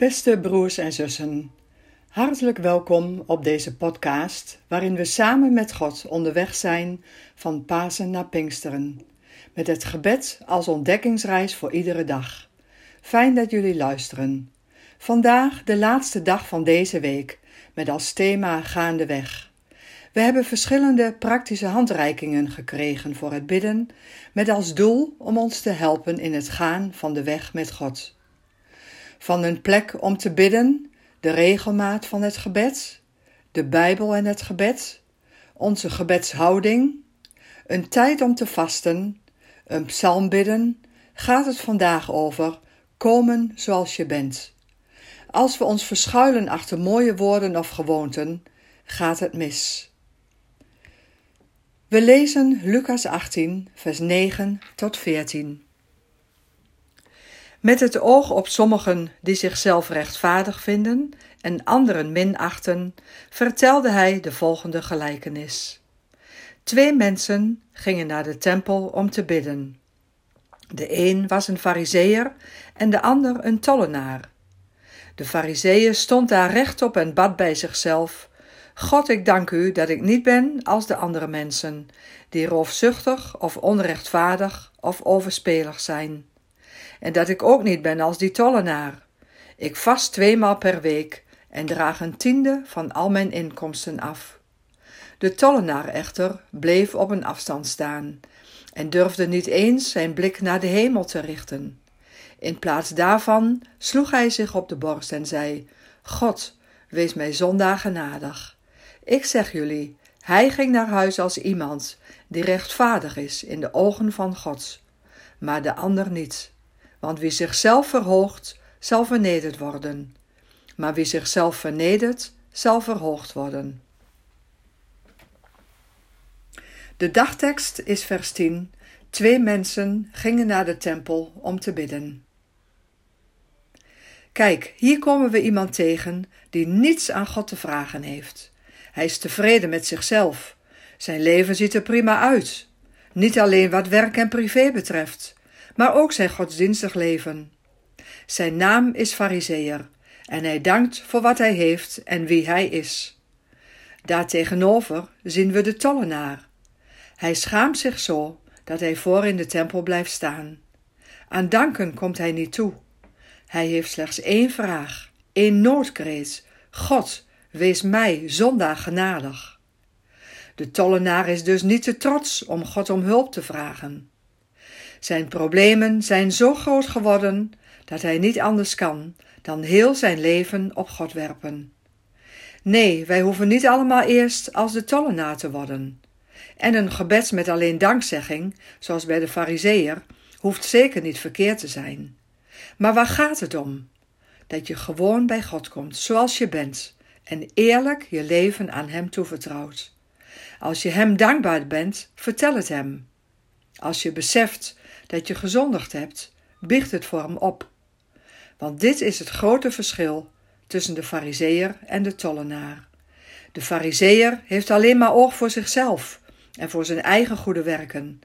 Beste broers en zussen, hartelijk welkom op deze podcast waarin we samen met God onderweg zijn van Pasen naar Pinksteren, met het gebed als ontdekkingsreis voor iedere dag. Fijn dat jullie luisteren. Vandaag de laatste dag van deze week, met als thema Gaandeweg. We hebben verschillende praktische handreikingen gekregen voor het bidden, met als doel om ons te helpen in het gaan van de weg met God van een plek om te bidden, de regelmaat van het gebed, de Bijbel en het gebed, onze gebedshouding, een tijd om te vasten, een psalm bidden, gaat het vandaag over komen zoals je bent. Als we ons verschuilen achter mooie woorden of gewoonten, gaat het mis. We lezen Lucas 18, vers 9 tot 14. Met het oog op sommigen die zichzelf rechtvaardig vinden en anderen minachten, vertelde hij de volgende gelijkenis. Twee mensen gingen naar de tempel om te bidden. De een was een fariseer en de ander een tollenaar. De fariseer stond daar rechtop en bad bij zichzelf: God, ik dank u dat ik niet ben als de andere mensen, die roofzuchtig of onrechtvaardig of overspelig zijn en dat ik ook niet ben als die tollenaar. Ik vast tweemaal per week en draag een tiende van al mijn inkomsten af. De tollenaar echter bleef op een afstand staan en durfde niet eens zijn blik naar de hemel te richten. In plaats daarvan sloeg hij zich op de borst en zei: God, wees mij zondaar genadig. Ik zeg jullie, hij ging naar huis als iemand die rechtvaardig is in de ogen van God, maar de ander niet. Want wie zichzelf verhoogt, zal vernederd worden. Maar wie zichzelf vernedert, zal verhoogd worden. De dagtekst is vers 10. Twee mensen gingen naar de tempel om te bidden. Kijk, hier komen we iemand tegen die niets aan God te vragen heeft. Hij is tevreden met zichzelf. Zijn leven ziet er prima uit. Niet alleen wat werk en privé betreft, maar ook zijn godsdienstig leven. Zijn naam is Fariseer en hij dankt voor wat hij heeft en wie hij is. Daartegenover zien we de tollenaar. Hij schaamt zich zo dat hij voor in de tempel blijft staan. Aan danken komt hij niet toe. Hij heeft slechts één vraag, één noodkreet: God, wees mij zondaar genadig. De tollenaar is dus niet te trots om God om hulp te vragen. Zijn problemen zijn zo groot geworden dat hij niet anders kan dan heel zijn leven op God werpen. Nee, wij hoeven niet allemaal eerst als de tollenaar te worden. En een gebed met alleen dankzegging, zoals bij de Fariseer, hoeft zeker niet verkeerd te zijn. Maar waar gaat het om? Dat je gewoon bij God komt, zoals je bent, en eerlijk je leven aan Hem toevertrouwt. Als je Hem dankbaar bent, vertel het Hem. Als je beseft dat je gezondigd hebt, biecht het voor hem op. Want dit is het grote verschil tussen de fariseer en de tollenaar. De fariseer heeft alleen maar oog voor zichzelf en voor zijn eigen goede werken.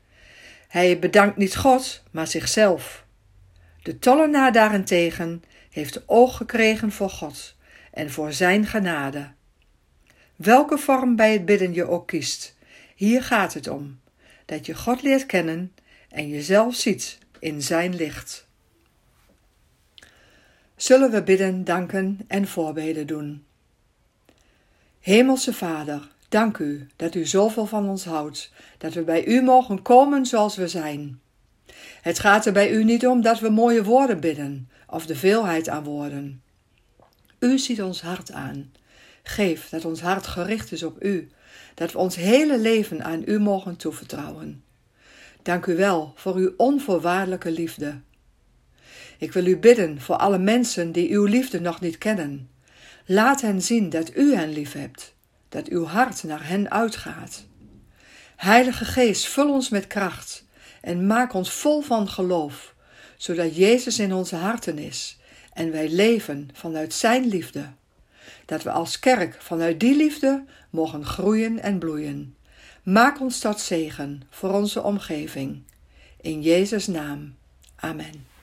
Hij bedankt niet God, maar zichzelf. De tollenaar daarentegen heeft oog gekregen voor God en voor zijn genade. Welke vorm bij het bidden je ook kiest, hier gaat het om: dat je God leert kennen en jezelf ziet in zijn licht. Zullen we bidden, danken en voorbeden doen. Hemelse Vader, dank u dat u zoveel van ons houdt, dat we bij u mogen komen zoals we zijn. Het gaat er bij u niet om dat we mooie woorden bidden of de veelheid aan woorden. U ziet ons hart aan. Geef dat ons hart gericht is op u, dat we ons hele leven aan u mogen toevertrouwen. Dank u wel voor uw onvoorwaardelijke liefde. Ik wil u bidden voor alle mensen die uw liefde nog niet kennen. Laat hen zien dat u hen lief hebt, dat uw hart naar hen uitgaat. Heilige Geest, vul ons met kracht en maak ons vol van geloof, zodat Jezus in onze harten is en wij leven vanuit Zijn liefde. Dat we als kerk vanuit die liefde mogen groeien en bloeien. Maak ons tot zegen voor onze omgeving. In Jezus' naam. Amen.